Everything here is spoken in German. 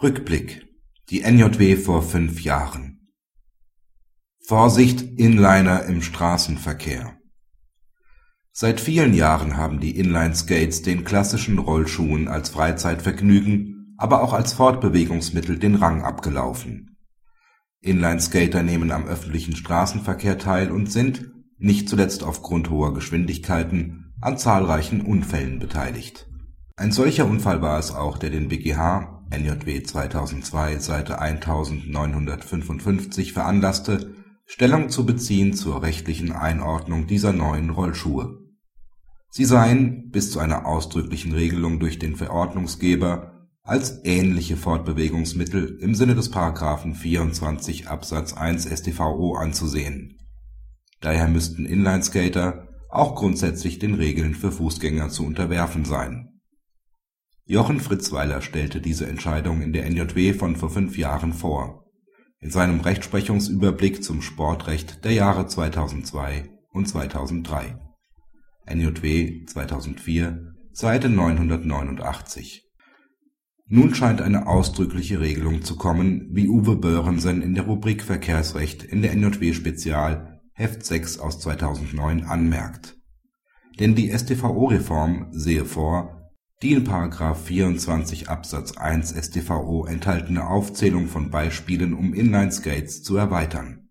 Rückblick Die NJW vor fünf Jahren Vorsicht Inliner im Straßenverkehr Seit vielen Jahren haben die Inline-Skates den klassischen Rollschuhen als Freizeitvergnügen, aber auch als Fortbewegungsmittel den Rang abgelaufen. Inline-Skater nehmen am öffentlichen Straßenverkehr teil und sind, nicht zuletzt aufgrund hoher Geschwindigkeiten, an zahlreichen Unfällen beteiligt. Ein solcher Unfall war es auch, der den BgH NJW 2002, Seite 1955 veranlasste, Stellung zu beziehen zur rechtlichen Einordnung dieser neuen Rollschuhe. Sie seien, bis zu einer ausdrücklichen Regelung durch den Verordnungsgeber, als ähnliche Fortbewegungsmittel im Sinne des § 24 Absatz 1 StVO anzusehen. Daher müssten Inlineskater auch grundsätzlich den Regeln für Fußgänger zu unterwerfen sein Jochen Fritzweiler stellte diese Entscheidung in der NJW von vor fünf Jahren vor, in seinem Rechtsprechungsüberblick zum Sportrecht der Jahre 2002 und 2003 (NJW 2004, Seite 989). Nun scheint eine ausdrückliche Regelung zu kommen, wie Uwe Böhrensen in der Rubrik Verkehrsrecht in der NJW Spezial Heft 6 aus 2009 anmerkt. Denn die StVO-Reform sehe vor die in § 24 Absatz 1 StVO enthaltene Aufzählung von Beispielen um Inline-Skates zu erweitern